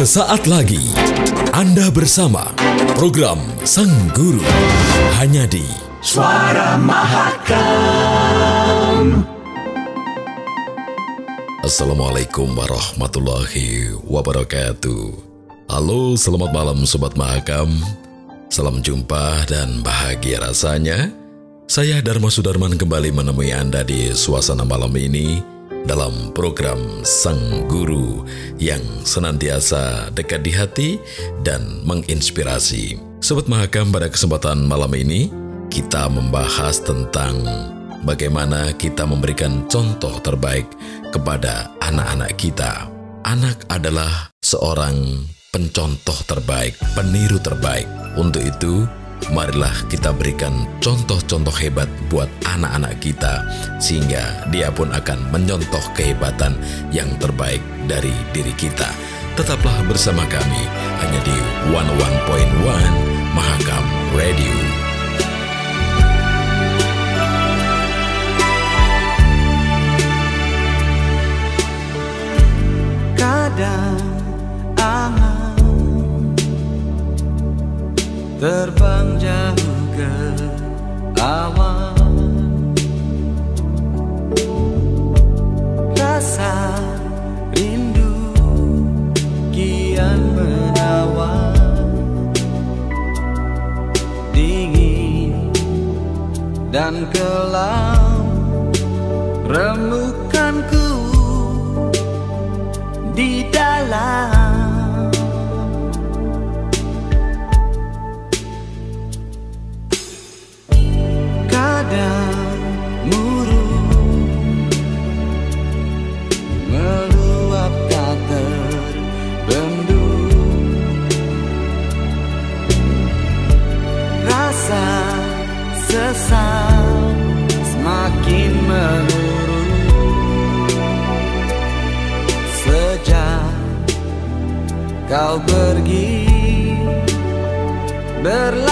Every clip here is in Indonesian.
Sesaat lagi Anda bersama program Sang Guru hanya di Suara Mahakam. Assalamualaikum warahmatullahi wabarakatuh. Halo, selamat malam Sobat Mahakam. Salam jumpa dan bahagia rasanya. Saya Dharma Sudarman kembali menemui Anda di suasana malam ini dalam program Sang Guru yang senantiasa dekat di hati dan menginspirasi. Sobat Mahakam pada kesempatan malam ini kita membahas tentang bagaimana kita memberikan contoh terbaik kepada anak-anak kita. Anak adalah seorang pencontoh terbaik, peniru terbaik. Untuk itu, marilah kita berikan contoh-contoh hebat buat anak-anak kita, sehingga dia pun akan menyontoh kehebatan yang terbaik dari diri kita. Tetaplah bersama kami hanya di 101.1 Mahakam Radio. Terbang jauh ke awan. Rasa rindu kian menawan. Dingin dan kelam remukanku kau pergi berlari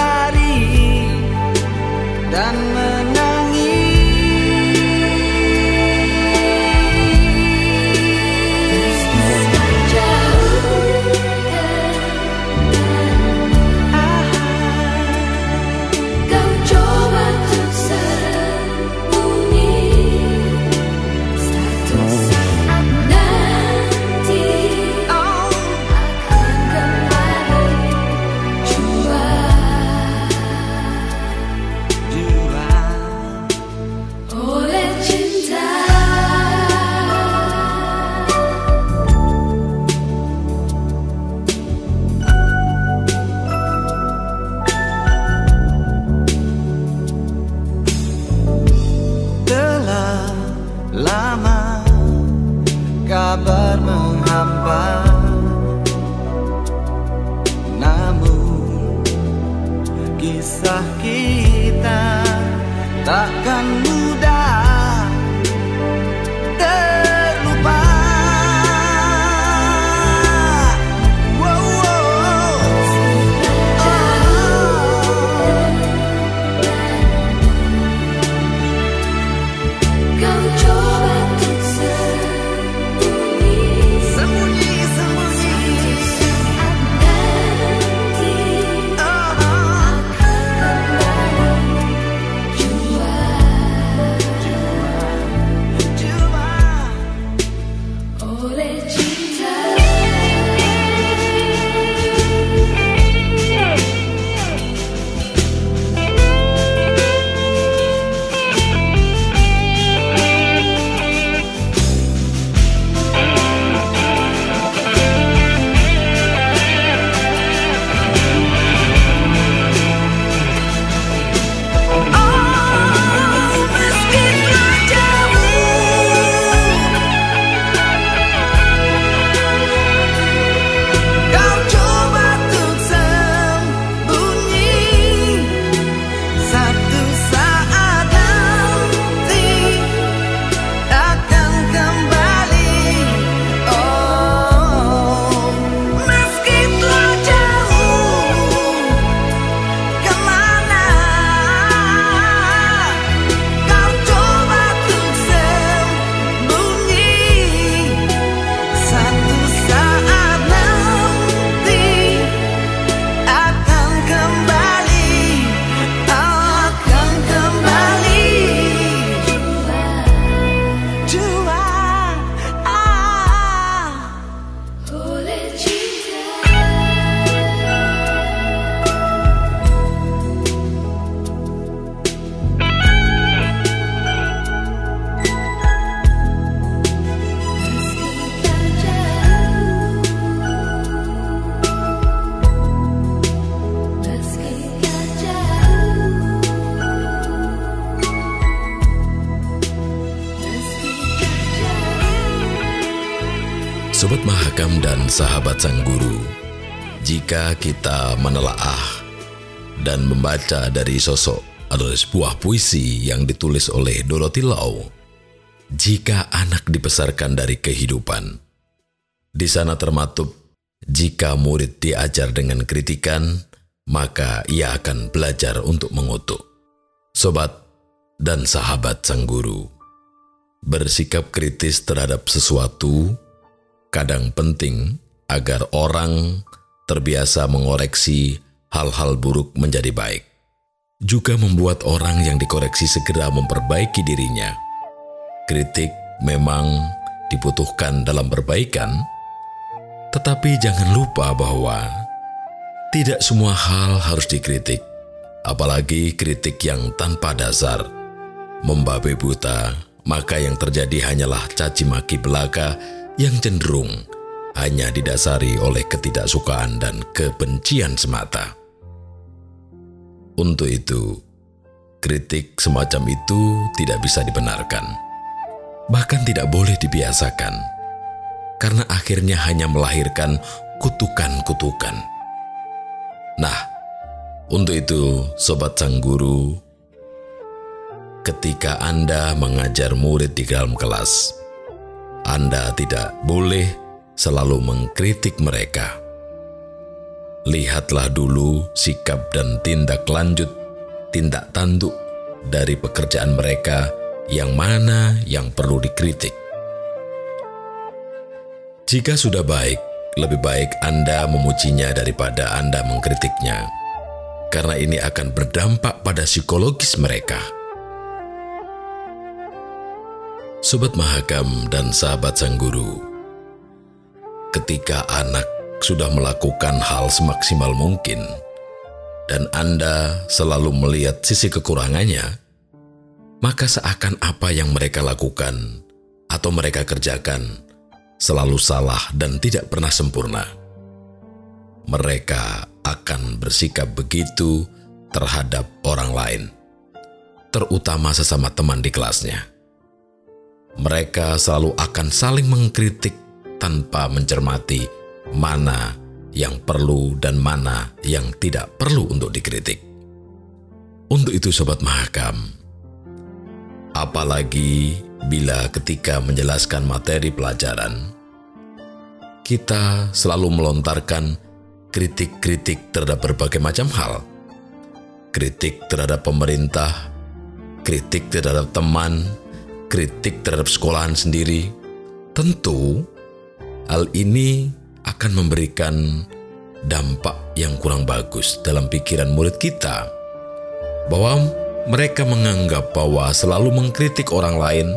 sahabat Sang Guru, jika kita menelaah dan membaca dari sosok adalah sebuah puisi yang ditulis oleh Dorothy Lau, jika anak dibesarkan dari kehidupan, di sana termaktub, jika murid diajar dengan kritikan, maka ia akan belajar untuk mengutuk. Sobat dan sahabat sang guru, bersikap kritis terhadap sesuatu kadang penting agar orang terbiasa mengoreksi hal-hal buruk menjadi baik. Juga membuat orang yang dikoreksi segera memperbaiki dirinya. Kritik memang dibutuhkan dalam perbaikan, tetapi jangan lupa bahwa tidak semua hal harus dikritik, apalagi kritik yang tanpa dasar. Membabe buta, maka yang terjadi hanyalah caci maki belaka yang cenderung hanya didasari oleh ketidaksukaan dan kebencian semata. Untuk itu, kritik semacam itu tidak bisa dibenarkan, bahkan tidak boleh dibiasakan, karena akhirnya hanya melahirkan kutukan-kutukan. Nah, untuk itu, sobat sang guru, ketika Anda mengajar murid di dalam kelas, anda tidak boleh selalu mengkritik mereka. Lihatlah dulu sikap dan tindak lanjut, tindak tanduk dari pekerjaan mereka yang mana yang perlu dikritik. Jika sudah baik, lebih baik Anda memujinya daripada Anda mengkritiknya, karena ini akan berdampak pada psikologis mereka. Sobat Mahakam dan sahabat Sang Guru, ketika anak sudah melakukan hal semaksimal mungkin dan Anda selalu melihat sisi kekurangannya, maka seakan apa yang mereka lakukan atau mereka kerjakan selalu salah dan tidak pernah sempurna. Mereka akan bersikap begitu terhadap orang lain, terutama sesama teman di kelasnya mereka selalu akan saling mengkritik tanpa mencermati mana yang perlu dan mana yang tidak perlu untuk dikritik. Untuk itu sobat mahakam, apalagi bila ketika menjelaskan materi pelajaran, kita selalu melontarkan kritik-kritik terhadap berbagai macam hal. Kritik terhadap pemerintah, kritik terhadap teman, kritik terhadap sekolahan sendiri, tentu hal ini akan memberikan dampak yang kurang bagus dalam pikiran murid kita. Bahwa mereka menganggap bahwa selalu mengkritik orang lain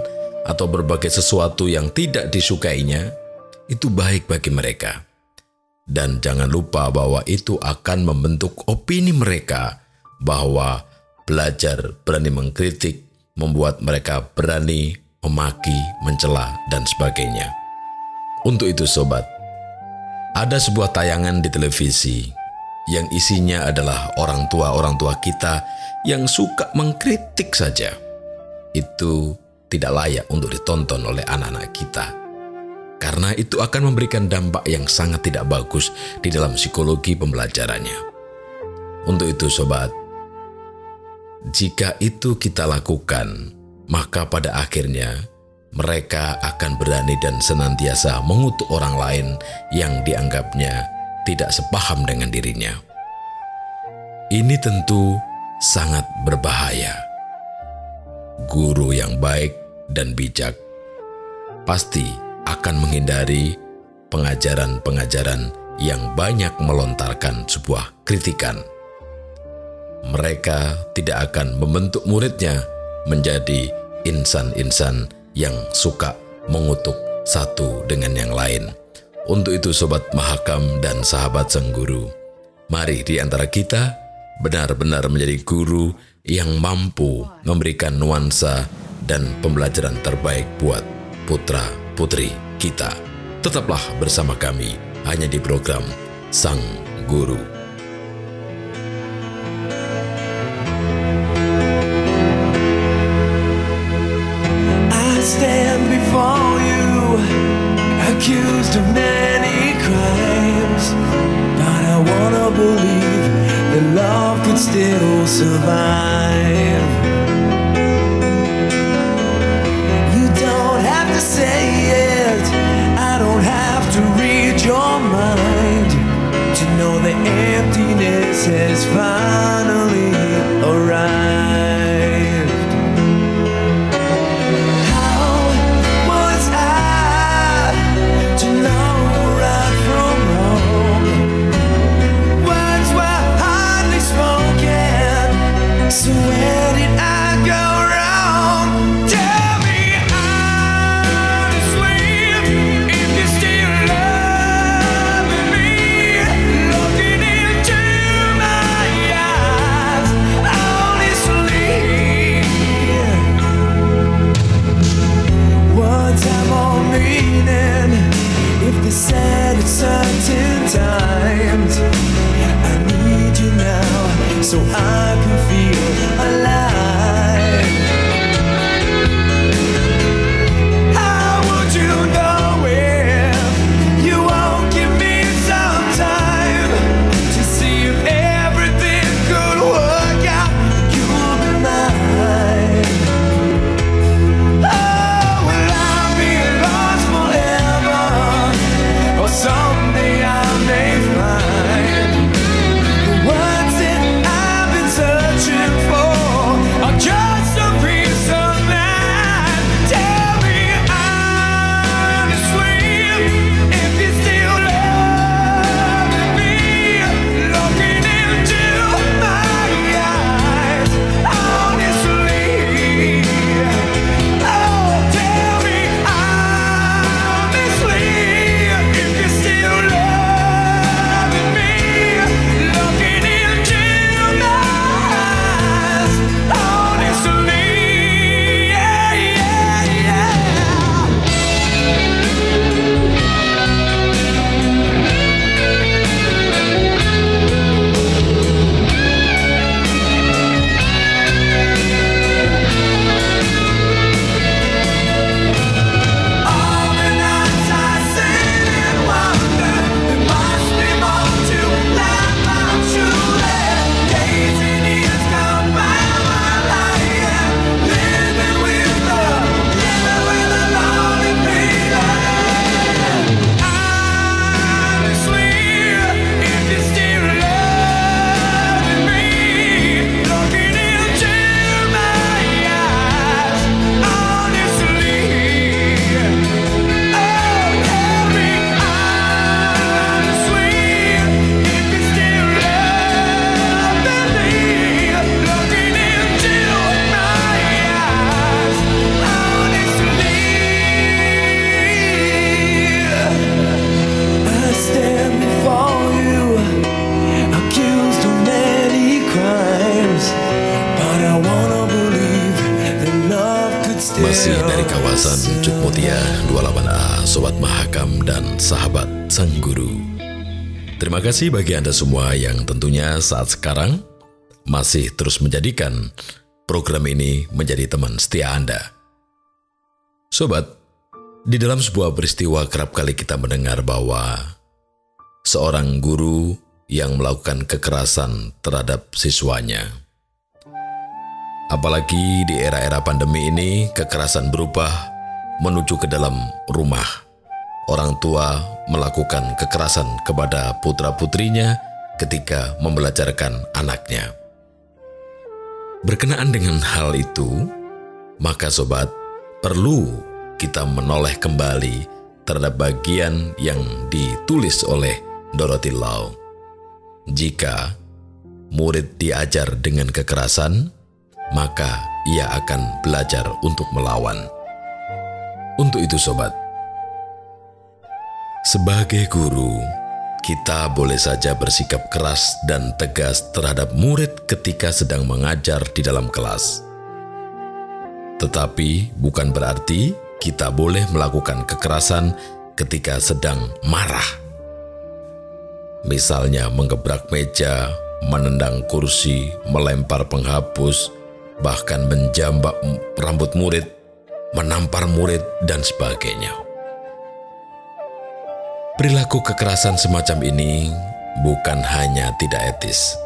atau berbagai sesuatu yang tidak disukainya itu baik bagi mereka. Dan jangan lupa bahwa itu akan membentuk opini mereka bahwa belajar berani mengkritik membuat mereka berani memaki, mencela, dan sebagainya. Untuk itu sobat, ada sebuah tayangan di televisi yang isinya adalah orang tua-orang tua kita yang suka mengkritik saja. Itu tidak layak untuk ditonton oleh anak-anak kita. Karena itu akan memberikan dampak yang sangat tidak bagus di dalam psikologi pembelajarannya. Untuk itu sobat, jika itu kita lakukan, maka pada akhirnya mereka akan berani dan senantiasa mengutuk orang lain yang dianggapnya tidak sepaham dengan dirinya. Ini tentu sangat berbahaya. Guru yang baik dan bijak pasti akan menghindari pengajaran-pengajaran yang banyak melontarkan sebuah kritikan mereka tidak akan membentuk muridnya menjadi insan-insan yang suka mengutuk satu dengan yang lain. Untuk itu sobat mahakam dan sahabat sang guru, mari di antara kita benar-benar menjadi guru yang mampu memberikan nuansa dan pembelajaran terbaik buat putra-putri kita. Tetaplah bersama kami hanya di program Sang Guru. Could still survive. You don't have to say it. I don't have to read your mind to know the emptiness has finally kasih bagi Anda semua yang tentunya saat sekarang masih terus menjadikan program ini menjadi teman setia Anda. Sobat, di dalam sebuah peristiwa kerap kali kita mendengar bahwa seorang guru yang melakukan kekerasan terhadap siswanya. Apalagi di era-era pandemi ini, kekerasan berubah menuju ke dalam rumah. Orang tua melakukan kekerasan kepada putra-putrinya ketika membelajarkan anaknya. Berkenaan dengan hal itu, maka sobat, perlu kita menoleh kembali terhadap bagian yang ditulis oleh Dorothy Lau. Jika murid diajar dengan kekerasan, maka ia akan belajar untuk melawan. Untuk itu sobat, sebagai guru, kita boleh saja bersikap keras dan tegas terhadap murid ketika sedang mengajar di dalam kelas. Tetapi bukan berarti kita boleh melakukan kekerasan ketika sedang marah. Misalnya menggebrak meja, menendang kursi, melempar penghapus, bahkan menjambak rambut murid, menampar murid, dan sebagainya. Perilaku kekerasan semacam ini bukan hanya tidak etis,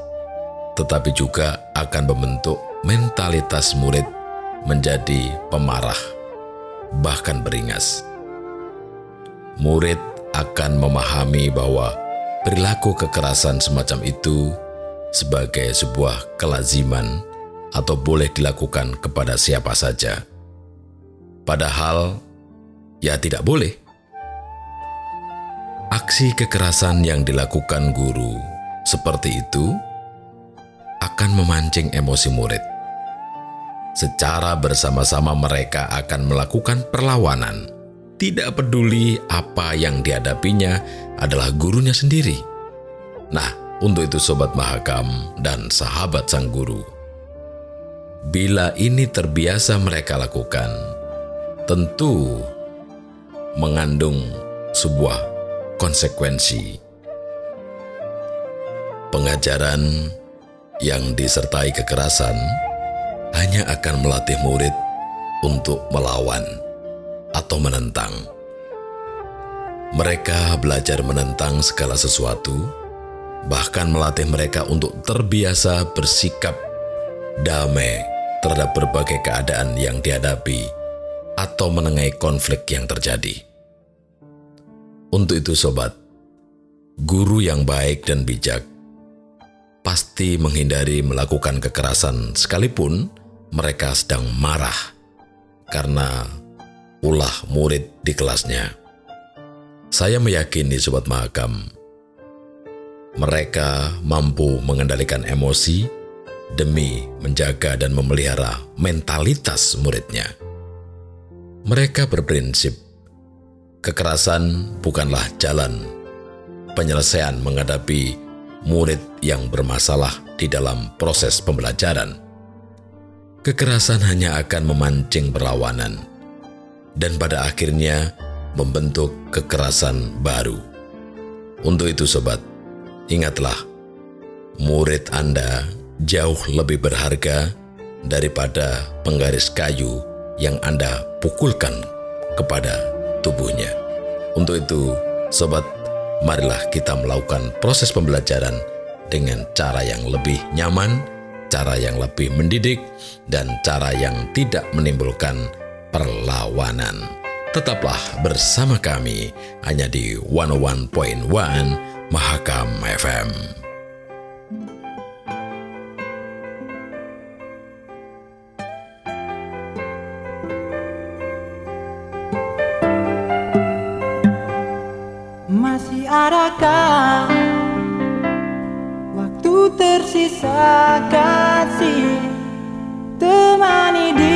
tetapi juga akan membentuk mentalitas murid menjadi pemarah, bahkan beringas. Murid akan memahami bahwa perilaku kekerasan semacam itu sebagai sebuah kelaziman atau boleh dilakukan kepada siapa saja. Padahal, ya tidak boleh. Aksi kekerasan yang dilakukan guru seperti itu akan memancing emosi murid. Secara bersama-sama mereka akan melakukan perlawanan, tidak peduli apa yang dihadapinya adalah gurunya sendiri. Nah, untuk itu sobat Mahakam dan sahabat sang guru, bila ini terbiasa mereka lakukan, tentu mengandung sebuah konsekuensi. Pengajaran yang disertai kekerasan hanya akan melatih murid untuk melawan atau menentang. Mereka belajar menentang segala sesuatu, bahkan melatih mereka untuk terbiasa bersikap damai terhadap berbagai keadaan yang dihadapi atau menengahi konflik yang terjadi. Untuk itu, sobat, guru yang baik dan bijak pasti menghindari melakukan kekerasan sekalipun mereka sedang marah karena ulah murid di kelasnya. Saya meyakini sobat mahakam, mereka mampu mengendalikan emosi demi menjaga dan memelihara mentalitas muridnya. Mereka berprinsip kekerasan bukanlah jalan penyelesaian menghadapi murid yang bermasalah di dalam proses pembelajaran. Kekerasan hanya akan memancing perlawanan dan pada akhirnya membentuk kekerasan baru. Untuk itu sobat, ingatlah murid Anda jauh lebih berharga daripada penggaris kayu yang Anda pukulkan kepada tubuhnya. Untuk itu, sobat, marilah kita melakukan proses pembelajaran dengan cara yang lebih nyaman, cara yang lebih mendidik, dan cara yang tidak menimbulkan perlawanan. Tetaplah bersama kami hanya di 101.1 Mahakam FM. Masih adakah waktu tersisa kasih? Temani diriku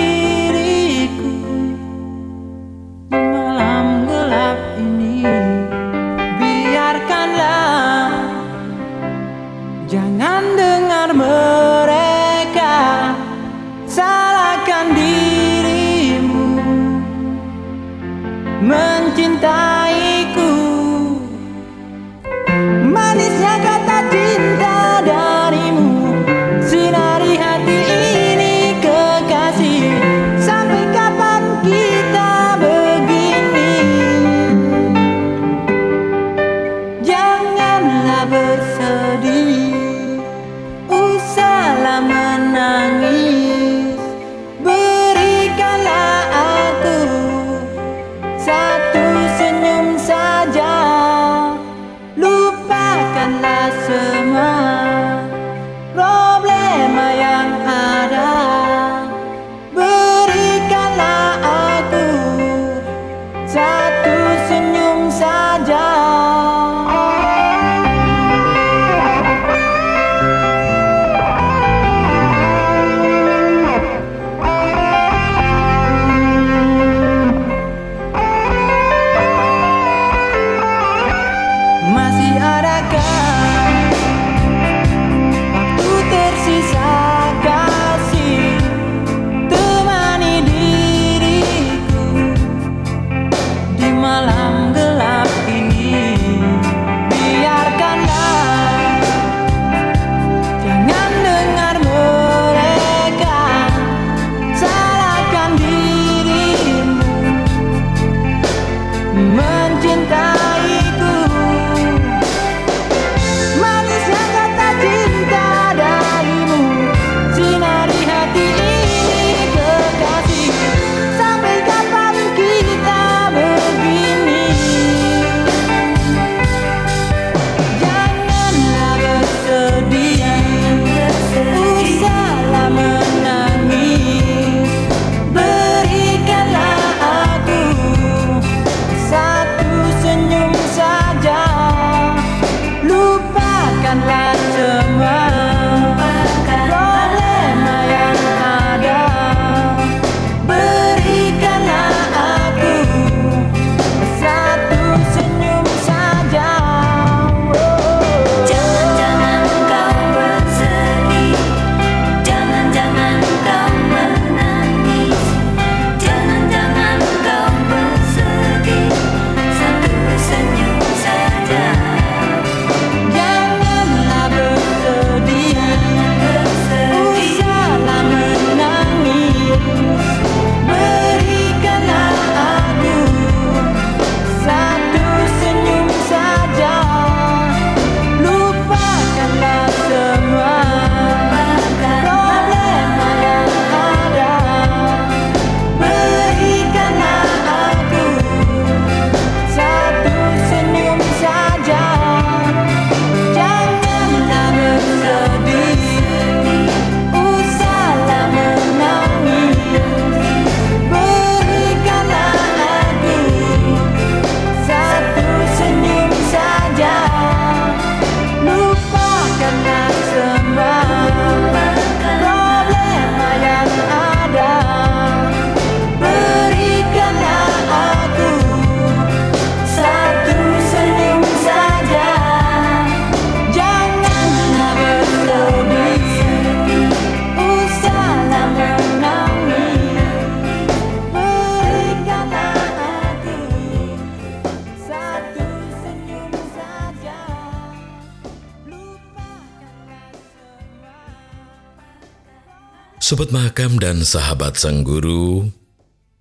Sobat Mahakam dan sahabat Sang Guru,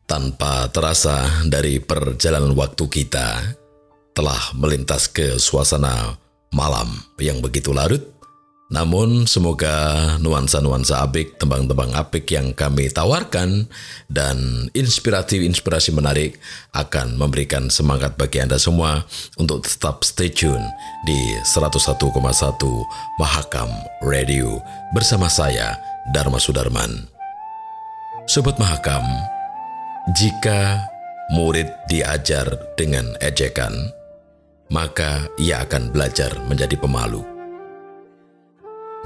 tanpa terasa dari perjalanan waktu kita telah melintas ke suasana malam yang begitu larut. Namun semoga nuansa-nuansa apik, tembang-tembang apik yang kami tawarkan dan inspiratif-inspirasi menarik akan memberikan semangat bagi Anda semua untuk tetap stay tune di 101,1 Mahakam Radio bersama saya Dharma Sudarman. Sobat Mahakam, jika murid diajar dengan ejekan, maka ia akan belajar menjadi pemalu.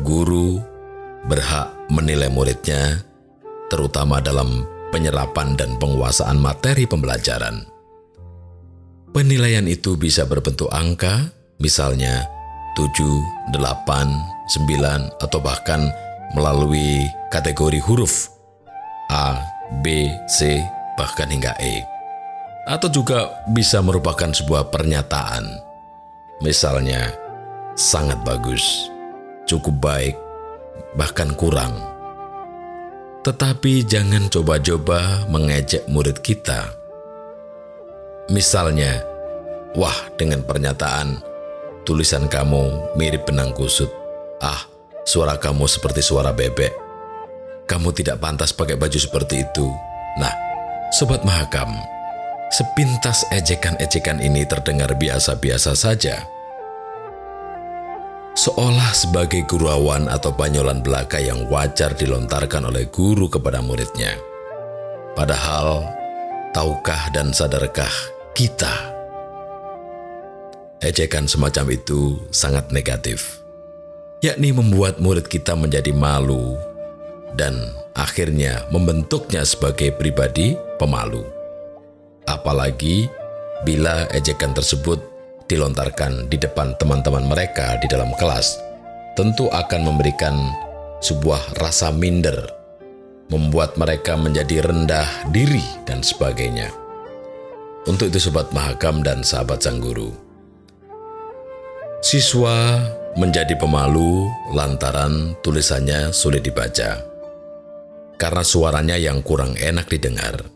Guru berhak menilai muridnya, terutama dalam penyerapan dan penguasaan materi pembelajaran. Penilaian itu bisa berbentuk angka, misalnya 7, 8, 9, atau bahkan melalui kategori huruf A, B, C, bahkan hingga E. Atau juga bisa merupakan sebuah pernyataan. Misalnya, sangat bagus, cukup baik, bahkan kurang. Tetapi jangan coba-coba mengejek murid kita. Misalnya, wah dengan pernyataan, tulisan kamu mirip benang kusut. Ah, suara kamu seperti suara bebek. Kamu tidak pantas pakai baju seperti itu. Nah, Sobat Mahakam, sepintas ejekan-ejekan ini terdengar biasa-biasa saja. Seolah sebagai gurauan atau banyolan belaka yang wajar dilontarkan oleh guru kepada muridnya. Padahal, tahukah dan sadarkah kita? Ejekan semacam itu sangat negatif, yakni membuat murid kita menjadi malu dan akhirnya membentuknya sebagai pribadi pemalu. Apalagi bila ejekan tersebut dilontarkan di depan teman-teman mereka di dalam kelas, tentu akan memberikan sebuah rasa minder, membuat mereka menjadi rendah diri dan sebagainya. Untuk itu sobat Mahakam dan sahabat sang guru, siswa menjadi pemalu lantaran tulisannya sulit dibaca karena suaranya yang kurang enak didengar,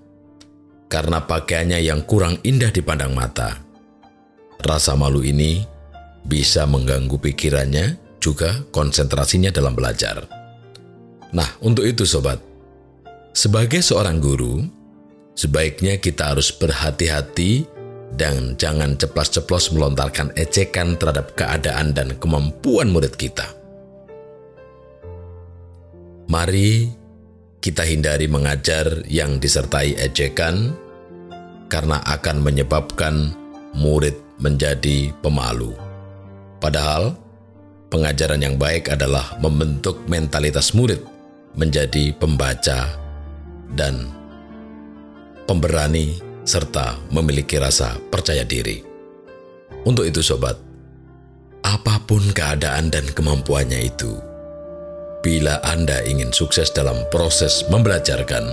karena pakaiannya yang kurang indah dipandang mata. Rasa malu ini bisa mengganggu pikirannya, juga konsentrasinya dalam belajar. Nah, untuk itu sobat, sebagai seorang guru, sebaiknya kita harus berhati-hati dan jangan ceplas-ceplos melontarkan ejekan terhadap keadaan dan kemampuan murid kita. Mari kita hindari mengajar yang disertai ejekan karena akan menyebabkan murid menjadi pemalu. Padahal, pengajaran yang baik adalah membentuk mentalitas murid menjadi pembaca dan pemberani serta memiliki rasa percaya diri. Untuk itu sobat, apa pun keadaan dan kemampuannya itu, Bila Anda ingin sukses dalam proses membelajarkan,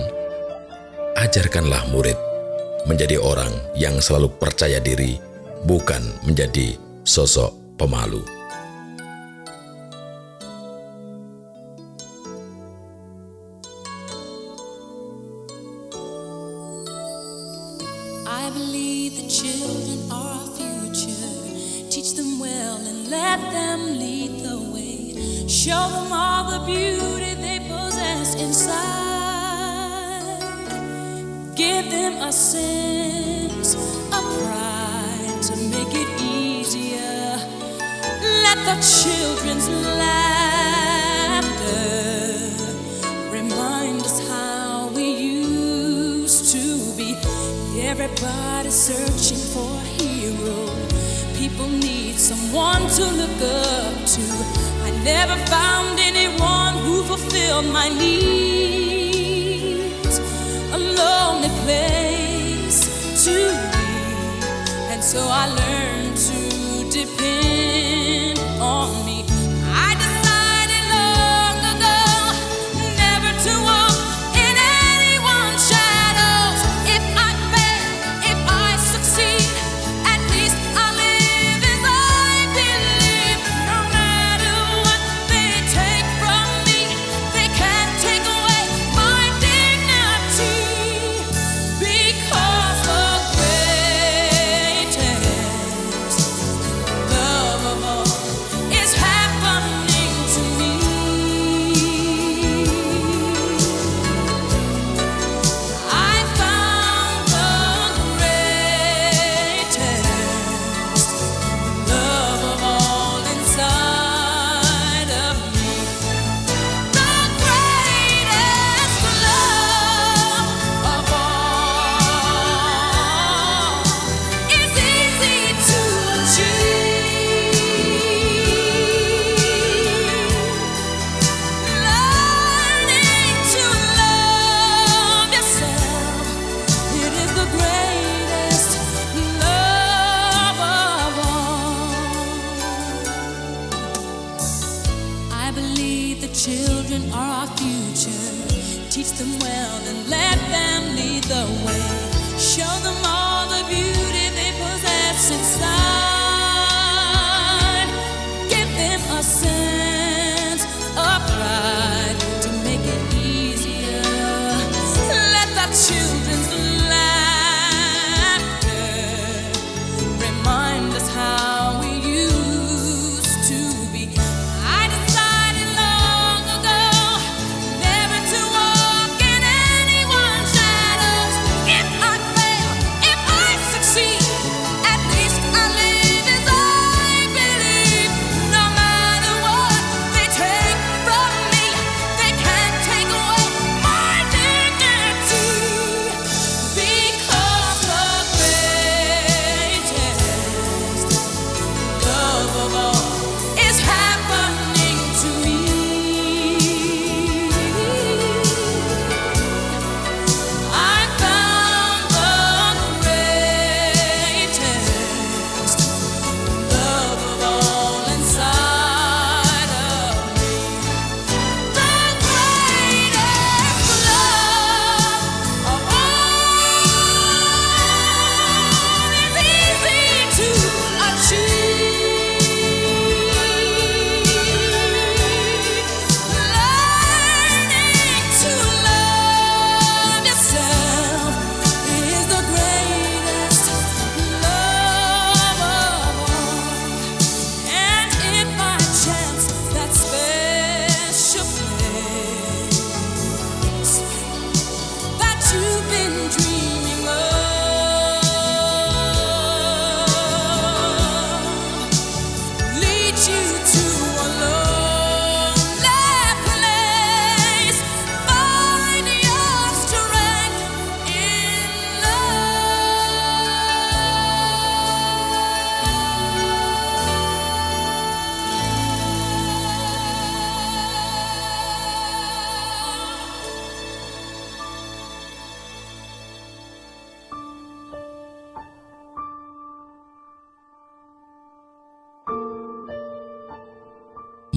ajarkanlah murid menjadi orang yang selalu percaya diri, bukan menjadi sosok pemalu. Give them a sense of pride make it easier. Let the children's laughter remind us how we used to be. Everybody's searching for a hero. People need someone to look up to. I never found anyone who fulfilled my needs. A lonely place so I learned to depend on Teach them well and let them lead the way.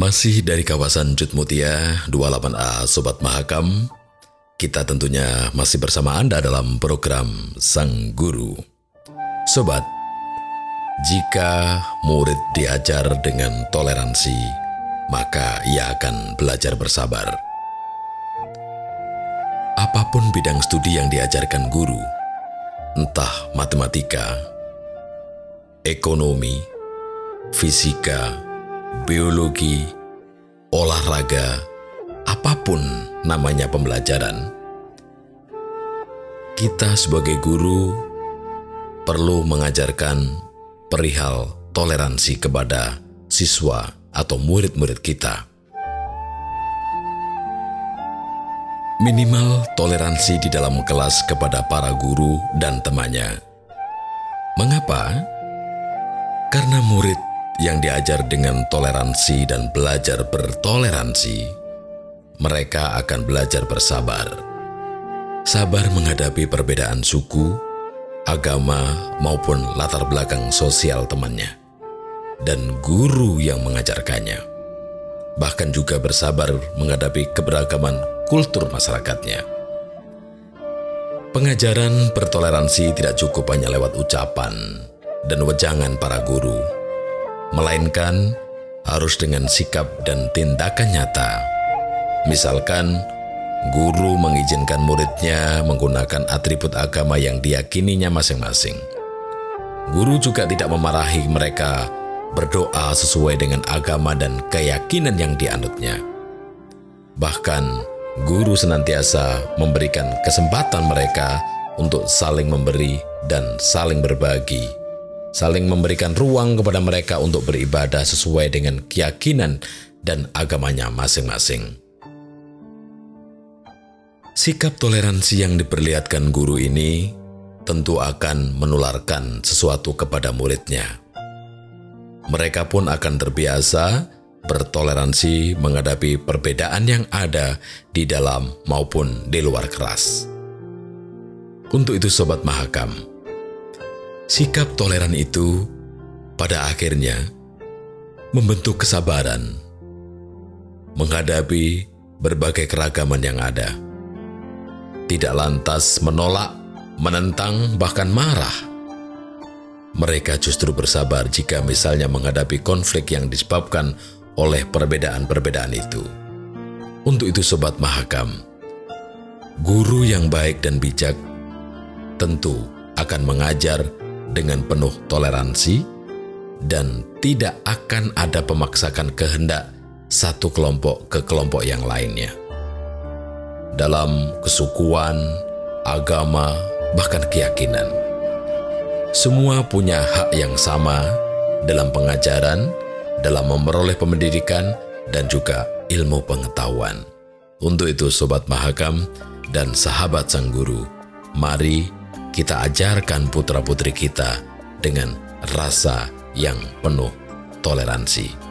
Masih dari kawasan Jutmutia 28A Sobat Mahakam, kita tentunya masih bersama Anda dalam program Sang Guru. Sobat, jika murid diajar dengan toleransi, maka ia akan belajar bersabar. Apa pun bidang studi yang diajarkan guru, entah matematika, ekonomi, fisika, biologi, olahraga, apa pun namanya pembelajaran, kita sebagai guru perlu mengajarkan perihal toleransi kepada siswa atau murid-murid kita. Minimal toleransi di dalam kelas kepada para guru dan temannya. Mengapa? Karena murid yang diajar dengan toleransi dan belajar bertoleransi, mereka akan belajar bersabar. Sabar menghadapi perbedaan suku, agama, maupun latar belakang sosial temannya, dan guru yang mengajarkannya. Bahkan juga bersabar menghadapi keberagaman kultur masyarakatnya. Pengajaran bertoleransi tidak cukup hanya lewat ucapan dan wejangan para guru, melainkan harus dengan sikap dan tindakan nyata. Misalkan, guru mengizinkan muridnya menggunakan atribut agama yang diyakininya masing-masing. Guru juga tidak memarahi mereka berdoa sesuai dengan agama dan keyakinan yang dianutnya. Bahkan, guru senantiasa memberikan kesempatan mereka untuk saling memberi dan saling berbagi saling memberikan ruang kepada mereka untuk beribadah sesuai dengan keyakinan dan agamanya masing-masing. Sikap toleransi yang diperlihatkan guru ini tentu akan menularkan sesuatu kepada muridnya. Mereka pun akan terbiasa bertoleransi menghadapi perbedaan yang ada di dalam maupun di luar kelas. Untuk itu, sobat Mahakam, sikap toleran itu pada akhirnya membentuk kesabaran, menghadapi berbagai keragaman yang ada. Tidak lantas menolak, menentang, bahkan marah. Mereka justru bersabar jika misalnya menghadapi konflik yang disebabkan oleh perbedaan-perbedaan itu. Untuk itu Sobat Mahakam, guru yang baik dan bijak tentu akan mengajar dengan penuh toleransi dan tidak akan ada pemaksakan kehendak satu kelompok ke kelompok yang lainnya. Dalam kesukuan, agama, bahkan keyakinan, semua punya hak yang sama dalam pengajaran, dalam memperoleh pendidikan, dan juga ilmu pengetahuan. Untuk itu, Sobat Mahakam dan sahabat Sang Guru, mari kita ajarkan putra-putri kita dengan rasa yang penuh toleransi.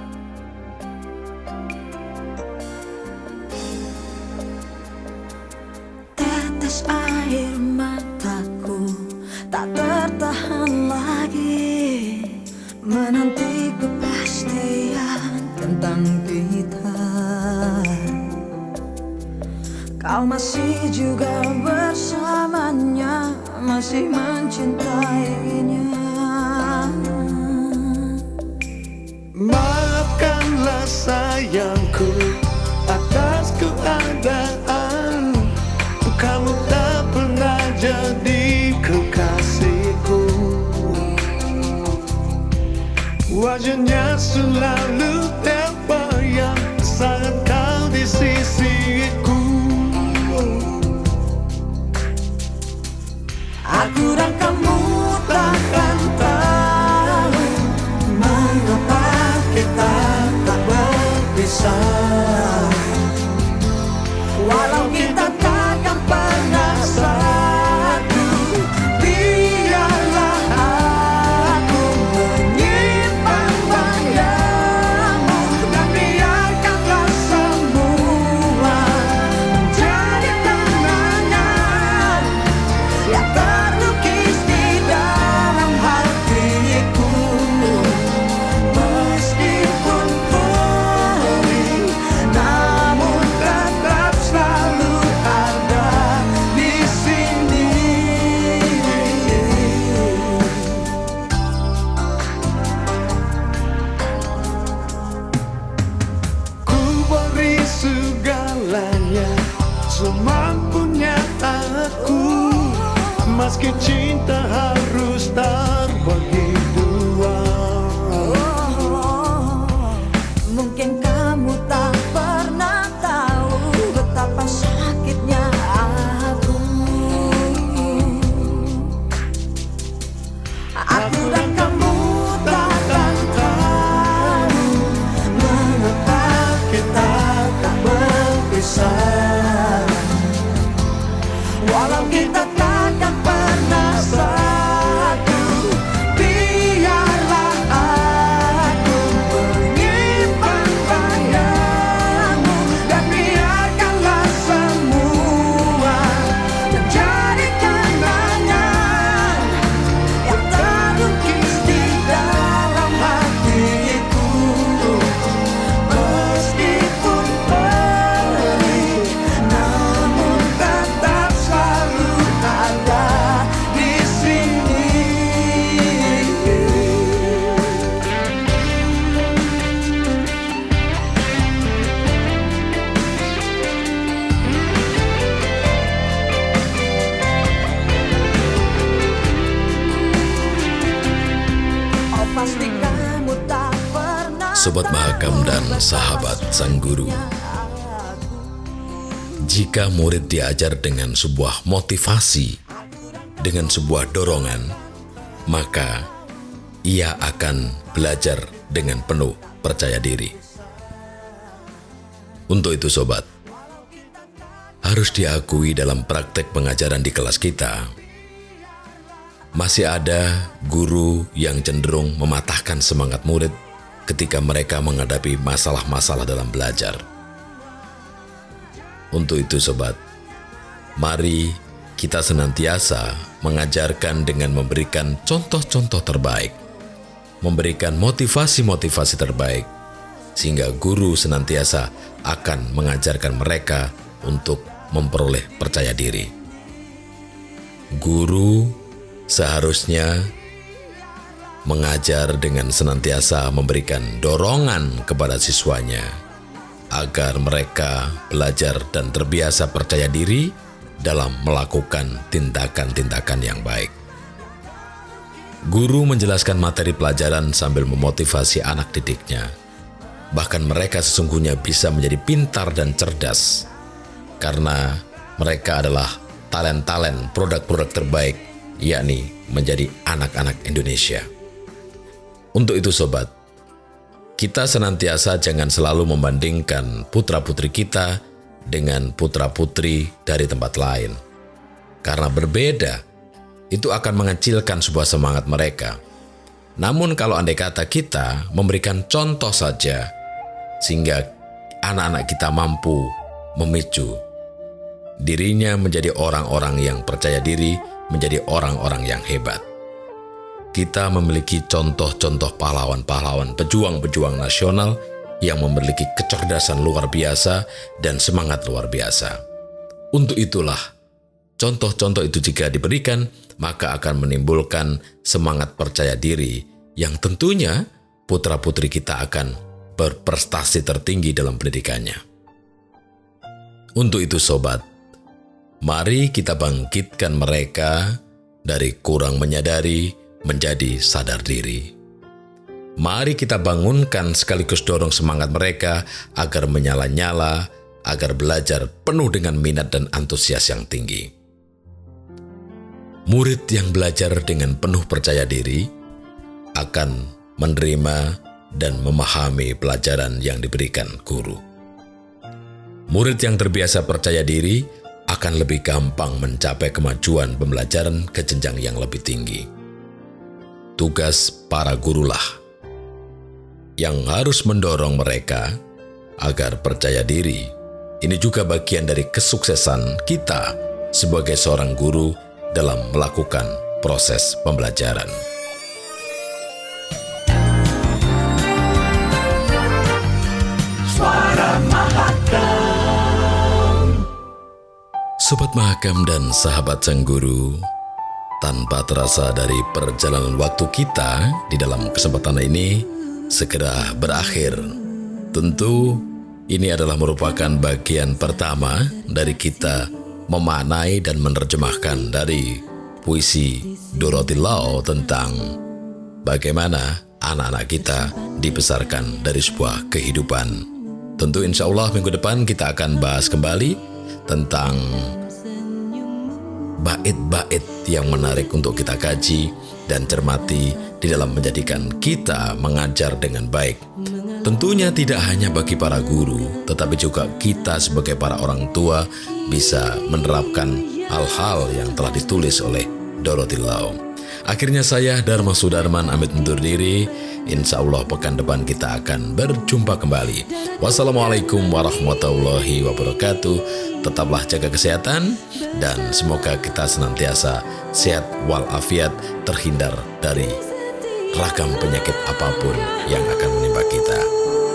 desire Jika murid diajar dengan sebuah motivasi, dengan sebuah dorongan, maka ia akan belajar dengan penuh percaya diri. Untuk itu sobat, harus diakui dalam praktek pengajaran di kelas kita, masih ada guru yang cenderung mematahkan semangat murid ketika mereka menghadapi masalah-masalah dalam belajar. Untuk itu sobat, mari kita senantiasa mengajarkan dengan memberikan contoh-contoh terbaik, memberikan motivasi-motivasi terbaik, sehingga guru senantiasa akan mengajarkan mereka untuk memperoleh percaya diri. Guru seharusnya mengajar dengan senantiasa memberikan dorongan kepada siswanya agar mereka belajar dan terbiasa percaya diri dalam melakukan tindakan-tindakan yang baik. Guru menjelaskan materi pelajaran sambil memotivasi anak didiknya. Bahkan mereka sesungguhnya bisa menjadi pintar dan cerdas karena mereka adalah talent-talent produk-produk terbaik, yakni menjadi anak-anak Indonesia. Untuk itu sobat, kita senantiasa jangan selalu membandingkan putra-putri kita dengan putra-putri dari tempat lain. Karena berbeda, itu akan mengecilkan sebuah semangat mereka. Namun kalau andai kata kita memberikan contoh saja, sehingga anak-anak kita mampu memicu dirinya menjadi orang-orang yang percaya diri, menjadi orang-orang yang hebat. Kita memiliki contoh-contoh pahlawan-pahlawan pejuang-pejuang nasional yang memiliki kecerdasan luar biasa dan semangat luar biasa. Untuk itulah, contoh-contoh itu jika diberikan, maka akan menimbulkan semangat percaya diri yang tentunya putra-putri kita akan berprestasi tertinggi dalam pendidikannya. Untuk itu sobat, mari kita bangkitkan mereka dari kurang menyadari menjadi sadar diri. Mari kita bangunkan sekaligus dorong semangat mereka agar menyala-nyala, agar belajar penuh dengan minat dan antusias yang tinggi. Murid yang belajar dengan penuh percaya diri akan menerima dan memahami pelajaran yang diberikan guru. Murid yang terbiasa percaya diri akan lebih gampang mencapai kemajuan pembelajaran ke jenjang yang lebih tinggi. Tugas para gurulah yang harus mendorong mereka agar percaya diri. Ini juga bagian dari kesuksesan kita sebagai seorang guru dalam melakukan proses pembelajaran. Suara Mahakam Sobat Mahakam dan sahabat sang guru, tanpa terasa dari perjalanan waktu kita di dalam kesempatan ini segera berakhir. Tentu ini adalah merupakan bagian pertama dari kita memaknai dan menerjemahkan dari puisi Dorothy Lau tentang bagaimana anak-anak kita dibesarkan dari sebuah kehidupan. Tentu insya Allah minggu depan kita akan bahas kembali tentang bait-bait yang menarik untuk kita kaji dan cermati di dalam menjadikan kita mengajar dengan baik. Tentunya tidak hanya bagi para guru, tetapi juga kita sebagai para orang tua bisa menerapkan hal-hal yang telah ditulis oleh Dorothy Lau. Akhirnya saya Dharma Sudarman amit undur diri. Insya Allah pekan depan kita akan berjumpa kembali. Wassalamualaikum warahmatullahi wabarakatuh. Tetaplah jaga kesehatan dan semoga kita senantiasa sehat walafiat terhindar dari ragam penyakit apa pun yang akan menimpa kita.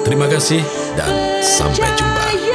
Terima kasih dan sampai jumpa.